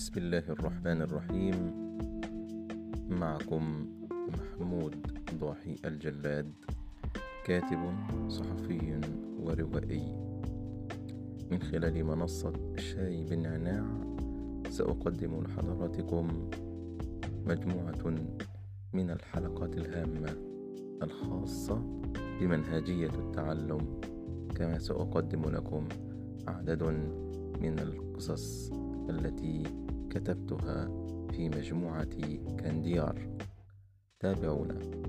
بسم الله الرحمن الرحيم. معكم محمود ضاحي الجلاد كاتب صحفي وروائي. من خلال منصة شاي بالنعناع سأقدم لحضراتكم مجموعة من الحلقات الهامة الخاصة بمنهجية التعلم. كما سأقدم لكم عدد من القصص. التي كتبتها في مجموعة كانديار تابعونا.